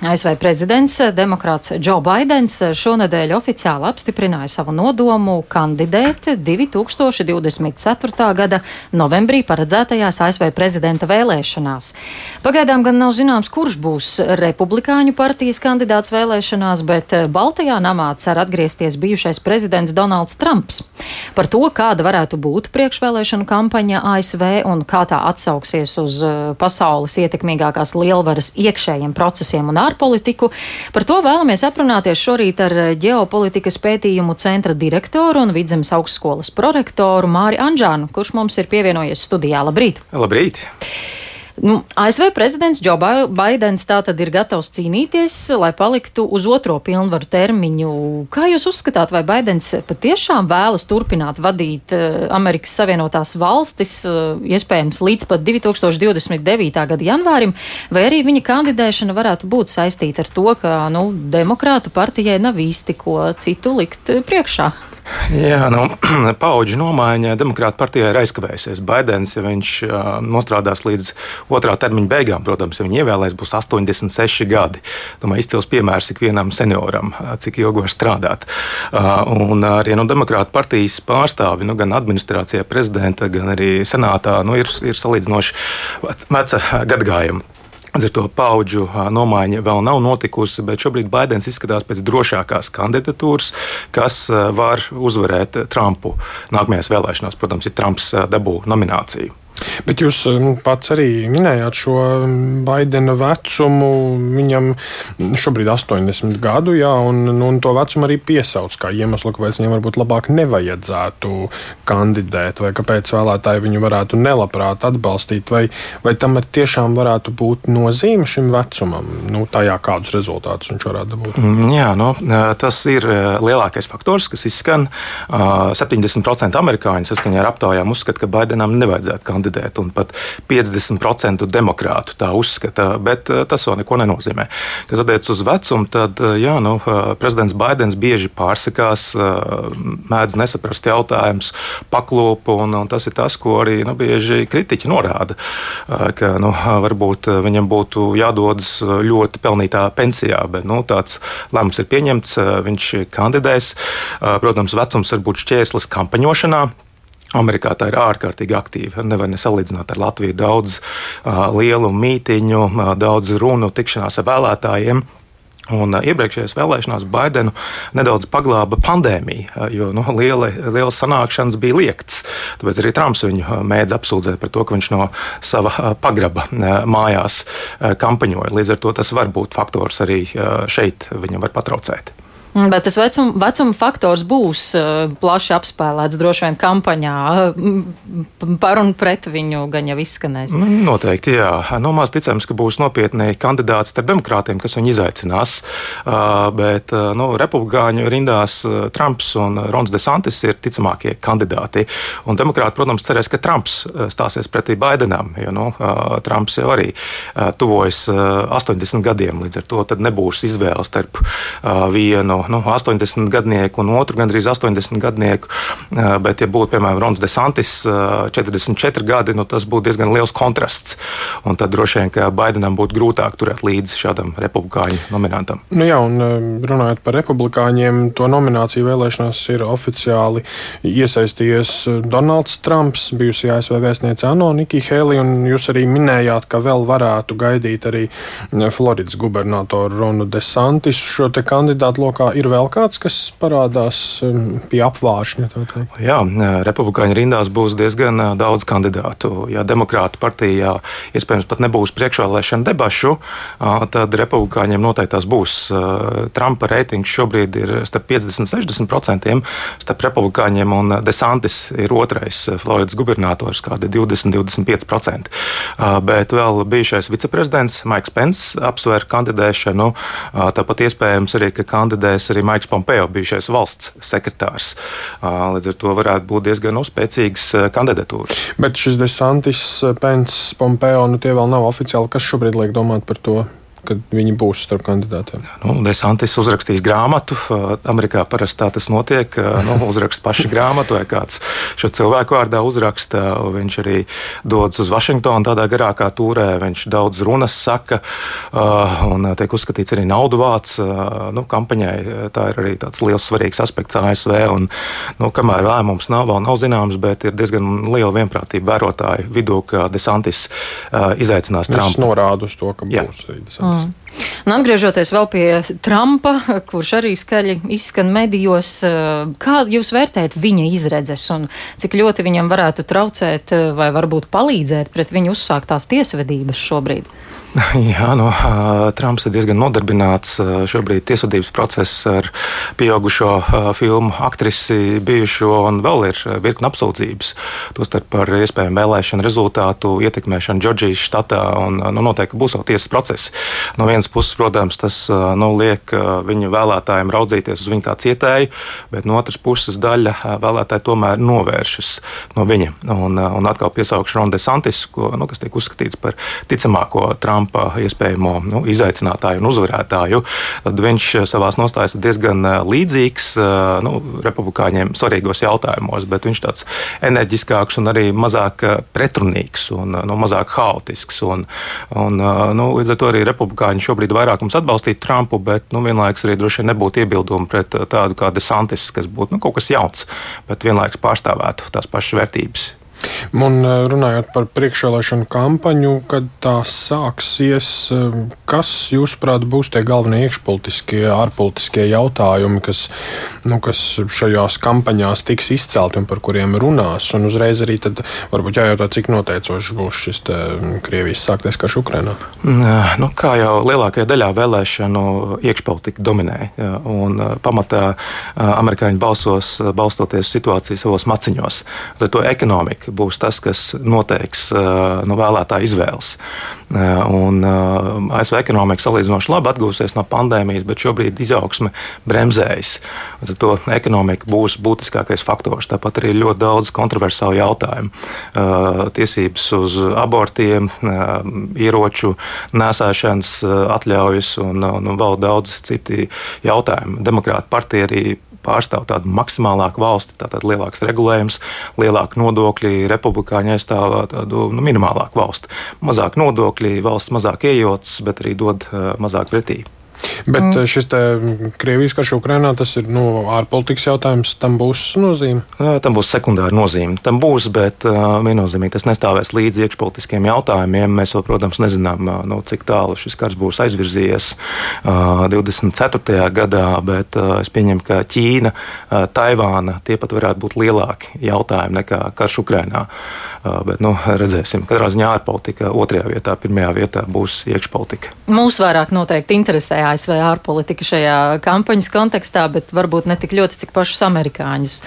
ASV prezidents, demokrāts Džo Baidens šonadēļ oficiāli apstiprināja savu nodomu kandidēt 2024. gada novembrī paredzētajās ASV prezidenta vēlēšanās. Pagaidām gan nav zināms, kurš būs republikāņu partijas kandidāts vēlēšanās, bet Baltajā namā cer atgriezties bijušais prezidents Donalds Trumps. Par to, kāda varētu būt priekšvēlēšanu kampaņa ASV un kā tā atsauksies uz pasaules ietekmīgākās lielvaras iekšējiem procesiem un ārpolitiku ārpolitiku. Par to vēlamies aprunāties šorīt ar ģeopolitikas pētījumu centra direktoru un Vidzemes augstskolas prorektoru Māri Anžānu, kurš mums ir pievienojies studijā. Labrīt! Labrīt! Nu, ASV prezidents Džo Baidens tātad ir gatavs cīnīties, lai paliktu uz otro pilnvaru termiņu. Kā jūs uzskatāt, vai Baidens patiešām vēlas turpināt vadīt uh, Amerikas Savienotās valstis, uh, iespējams, līdz pat 2029. gada janvārim, vai arī viņa kandidēšana varētu būt saistīta ar to, ka, nu, demokrātu partijai nav īsti ko citu likt priekšā? Jā, nu, paudžu nomaiņa demokrāta partijā ir aizkavējusies. Baidens, ja viņš nostrādās līdz otrā termiņa beigām, protams, ja viņi ievēlēs, būs 86 gadi. Domāju, izcils piemērs ikvienam senioram, cik ilgi var strādāt. Un arī nu, demokrāta partijas pārstāvi, nu, gan administrācijā, prezidenta, gan arī senātā, nu, ir, ir salīdzinoši veca gadagājuma. Ar to paudžu nomaiņa vēl nav notikusi, bet šobrīd Baidens izskatās pēc drošākās kandidatūras, kas var uzvarēt Trumpu nākamajās vēlēšanās. Protams, ja Trumps dabū nomināciju. Bet jūs nu, pats arī minējāt šo Baidena vecumu. Viņam šobrīd ir 80 gadu, jā, un, nu, un to vecumu arī piesauc kā iemeslu, kāpēc viņam varbūt labāk nevajadzētu kandidēt, vai kāpēc vēlētāji viņu varētu nelabprāt atbalstīt, vai, vai tam tiešām varētu būt nozīme šim vecumam, nu, tajā kādus rezultātus viņš varētu dabūt. Mm, jā, nu, tas ir lielākais faktors, kas izskan. 70% amerikāņu saskaņā ar aptaujām uzskata, ka Baidenam nevajadzētu kandidēt kandidēt, un pat 50% demokrātu tā uzskata, bet eh, tas vēl neko nenozīmē. Kas attiecas uz vecumu, tad eh, jā, nu, eh, prezidents Baidens bieži pārsakās, mēdz nesaprast jautājumus, paklūpu, un, un tas ir tas, ko arī nu, bieži kritiķi norāda, ka nu, varbūt viņam būtu jādodas ļoti pelnītā pensijā, bet nu, tāds lēmums ir pieņemts, viņš kandidēs. Protams, vecums var būt šķērslis kampaņošanā. Amerikā tā ir ārkārtīgi aktīva. Nevar nesalīdzināt ar Latviju. Daudz uh, lielu mītīņu, uh, daudz runu, tikšanās ar vēlētājiem. Un iepriekšējās vēlēšanās Baidenu nedaudz paglāba pandēmija, jo nu, liela, liela sanākšanas bija liekts. Tāpēc arī Trumps viņu mēdz apsūdzēt par to, ka viņš no sava pagraba mājās kampaņoja. Līdz ar to tas var būt faktors arī šeit, viņam var patraucēt. Mm, bet tas vecuma, vecuma faktors būs uh, plaši apspēlēts droši vien kampaņā. Uh, par un pret viņu gan jau izskanēs. Nu, noteikti, jā. Nu, maz ticams, ka būs nopietni kandidāti starp demokrātiem, kas viņu izaicinās. Uh, bet nu, republikāņu rindās Trumps un Rons DeSantis ir ticamākie kandidāti. Un demokrāti, protams, cerēs, ka Trumps stāsies pretī Baidenam, jo nu, Trumps jau arī tuvojas uh, 80 gadiem. Līdz ar to nebūs izvēle starp vienu nu, 80 gadnieku un otru gandrīz 80 gadnieku. Bet, ja būtu, piemēram, Rons Desantis 44 gadi, nu, tas būtu diezgan liels kontrasts. Un tad droši vien, ka Baidenam būtu grūtāk turēt līdzi šādam republikāņu nominantam. Nu jā, un runājot par republikāņiem, to nomināciju vēlēšanās ir oficiāli iesaistījies Donalds Trumps, bijusī ASV vēstniece Anno Nikija Hēlī, un jūs arī minējāt, ka vēl varētu gaidīt arī Floridas gubernatoru Ronu Desantis šo te kandidātu lokā ir vēl kāds, kas parādās um, pie apvāršņa? Jā, republikāņu rindās būs diezgan daudz kandidātu. Ja demokrātu partijā iespējams pat nebūs priekšvēlēšana debašu, tad republikāņiem noteikti tās būs. Trumpa reitings šobrīd ir starp 50-60%, starp republikāņiem un Desantis ir otrais Floridas gubernators, kādi 20-25%. Bet vēl bijušais viceprezidents Maiks Pence apsver kandidēšanu. Tāpat iespējams arī, ka kandidēs arī Maiks Pompeo, bijušais valsts sekretārs. Līdz ar to varētu būt diezgan uzspēcīgas kandidatūras. Bet šis desantis, Pence, Pompeo, nu tie vēl nav oficiāli. Kas šobrīd liek domāt par to? Kad viņi būs starp kandidātiem? Nu, Desantis uzrakstīs grāmatu. Amerikā parasti tā tas notiek. Nu, uzrakst paši grāmatu vai kāds šo cilvēku vārdā uzraksta. Viņš arī dodas uz Vašingtonu tādā garākā turē. Viņš daudz runas saka un tiek uzskatīts arī naudu vāc nu, kampaņai. Tā ir arī tāds liels svarīgs aspekts ASV. Un, nu, kamēr lēmums nav, vēl nav zināms, bet ir diezgan liela vienprātība vērotāju vidū, ka Desantis izaicinās Trumpu. Tas norāda uz to, ka Jā. būs arī Desantis. Mm. Un atgriežoties vēl pie Trumpa, kurš arī skaļi izskan medijos, kā jūs vērtējat viņa izredzes un cik ļoti viņam varētu traucēt vai varbūt palīdzēt pret viņu uzsāktās tiesvedības šobrīd? Jā, nu, Trumps ir diezgan nodarbināts. Šobrīd tiesvedības process ar pieaugušo filmu aktrisi bijušo un vēl ir virkni apsūdzības. Tostarp par iespējamu vēlēšanu rezultātu ietekmēšanu Džordžijas štatā. Un, nu, noteikti būs vēl tiesas process. No vienas puses, protams, tas nu, liek viņu vēlētājiem raudzīties uz viņu kā cietēju, bet no otras puses daļa vēlētāji tomēr novēršas no viņa. Un, un atkal piesaukšu Ronde Santis, ko, nu, kas tiek uzskatīts par ticamāko Trumpa Trumpa iespējamo nu, izaicinātāju un uzvarētāju, tad viņš savā nostājās ir diezgan eh, līdzīgs eh, nu, republikāņiem svarīgos jautājumos, bet viņš tāds enerģiskāks un arī mazāk eh, pretrunīgs un nu, mazāk haotisks. Un, un, nu, līdz ar to arī republikāņi šobrīd vairāk mums atbalstītu Trumpu, bet nu, vienlaikus arī droši vien nebūtu iebildumi pret tādu kā Desantis, kas būtu nu, kaut kas jauns, bet vienlaikus pārstāvētu tās pašas vērtības. Un eh, runājot par priekšvēlēšanu kampaņu, kad tā sāksies, eh, kas, jūsuprāt, būs tie galvenie iekšpolitiskie, ārpolitiskie jautājumi, kas, nu, kas šajās kampaņās tiks izcelti un par kuriem runās? Un uzreiz arī tad varbūt jājautā, cik noteicošs būs šis mm, Krievijas sāktais karš Ukrainā. Nu, kā jau lielākajā daļā vēlēšanu iekšpolitika dominē, un pamatā amerikāņi balsos balstoties situāciju savos maciņos. Tad to ekonomika būs tas, kas noteiks no vēlētāja izvēles. Un ASV ekonomika salīdzinoši labi atgūsies no pandēmijas, bet šobrīd izaugsme bremzējas. Tad to ekonomika būs būtiskākais faktors. Tāpat arī ļoti daudz kontroversālu jautājumu. Tiesības uz abortiem, ieroču nesēšanas atļaujas un, un vēl daudz citi jautājumi. Demokrāta partija arī pārstāv tādu maksimālāku valsti, tātad lielāks regulējums, lielāki nodokļi, republikāņi aizstāv tādu nu, minimālāku valsti. Mazāk nodokļi, valsts mazāk iejotas, bet arī dod uh, mazāk pretī. Bet mm. šis Krievijas karš Ukrainā, tas ir nu, ārpolitikas jautājums. Tam būs nozīme? Tam būs sekundāra nozīme. Tam būs, bet uh, viennozīmīgi tas nestāvēs līdz iekšpolitiskiem jautājumiem. Mēs vēl, protams, nezinām, uh, nu, cik tālu šis karš būs aizvirzījies uh, 24. gadā, bet es pieņemu, ka Ķīna, Taivāna tie pat varētu būt lielāki jautājumi nekā karš Ukrainā. Bet nu, redzēsim, katrā ziņā ārpolitika otrajā vietā, pirmajā vietā būs iekšpolitika. Mūs vairāk noteikti interesē ASV ārpolitika šajā kampaņas kontekstā, bet varbūt ne tik ļoti, cik pašus amerikāņus.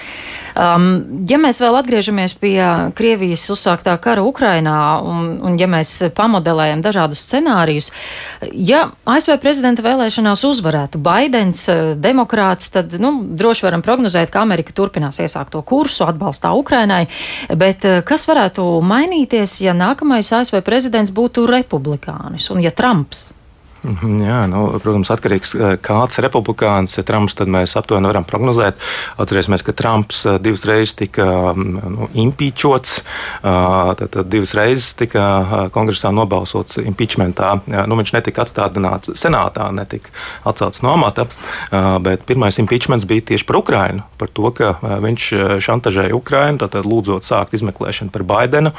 Um, ja mēs vēl atgriežamies pie Krievijas uzsāktā kara Ukrainā un, un ja mēs pamodelējam dažādus scenārijus, ja ASV prezidenta vēlēšanās uzvarētu Baidens, eh, demokrāts, tad nu, droši varam prognozēt, ka Amerika turpinās iesākto kursu atbalstā Ukrainai, bet eh, kas varētu mainīties, ja nākamais ASV prezidents būtu republikānis un ja Trumps? Mhm, jā, nu, protams, atkarīgs no eh, kāds republikāns ir Trumps, tad mēs aptuveni varam prognozēt. Atcerēsimies, ka Trumps eh, divas reizes tika mm, nu, impeachots, tad, tad divas reizes tika kongresā nobalsots impeachmentā. Nu, viņš netika atstādināts senātā, netika atcelts no amata, bet pirmais impeachments bija tieši par Ukrainu, par to, ka viņš šantažēja Ukrainu, tātad lūdzot sākt izmeklēšanu par Baidenu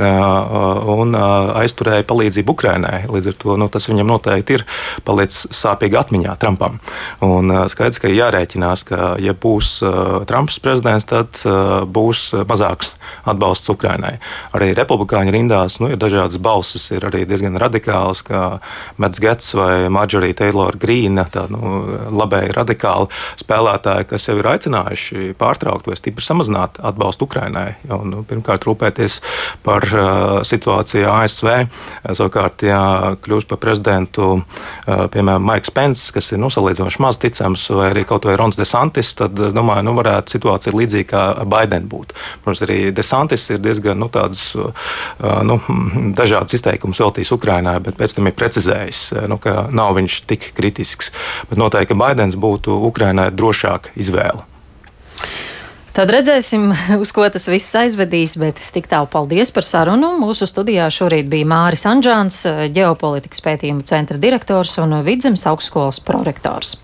un aizturēja palīdzību Ukrainai. Līdz ar to nu, tas viņam noteikti noteikti ir palicis sāpīgi atmiņā Trumpam. Un skaidrs, ka jārēķinās, ka ja būs Trumps prezidents, tad būs mazāks atbalsts Ukrainai. Arī republikāņu rindās nu, ir dažādas balsis, ir arī diezgan radikāls, kā Mets Gets vai Marjorie Taylor Greene, tādi nu, labēji radikāli spēlētāji, kas jau ir aicinājuši pārtraukt vai stipri samazināt atbalstu Ukrainai. Un, nu, pirmkārt, rūpēties par uh, situāciju ASV. Savukārt, ja kļūs par prezidentu piemēram, Maiks Pence, kas ir nu, salīdzinoši maz ticams, vai arī kaut vai Rons Desantis, tad, domāju, nu, varētu situācija līdzīga kā Biden būtu. Protams, arī Desantis ir diezgan nu, tāds, nu, dažādas izteikumus veltījis Ukrainai, bet pēc tam ir precizējis, nu, ka nav viņš tik kritisks. Bet noteikti, Baidens būtu Ukrainai drošāka izvēle. Tad redzēsim, uz ko tas viss aizvedīs, bet tik tālu paldies par sarunu. Mūsu studijā šorīt bija Māris Anģāns, ģeopolitikas pētījumu centra direktors un Vidzemes augstskolas prorektors.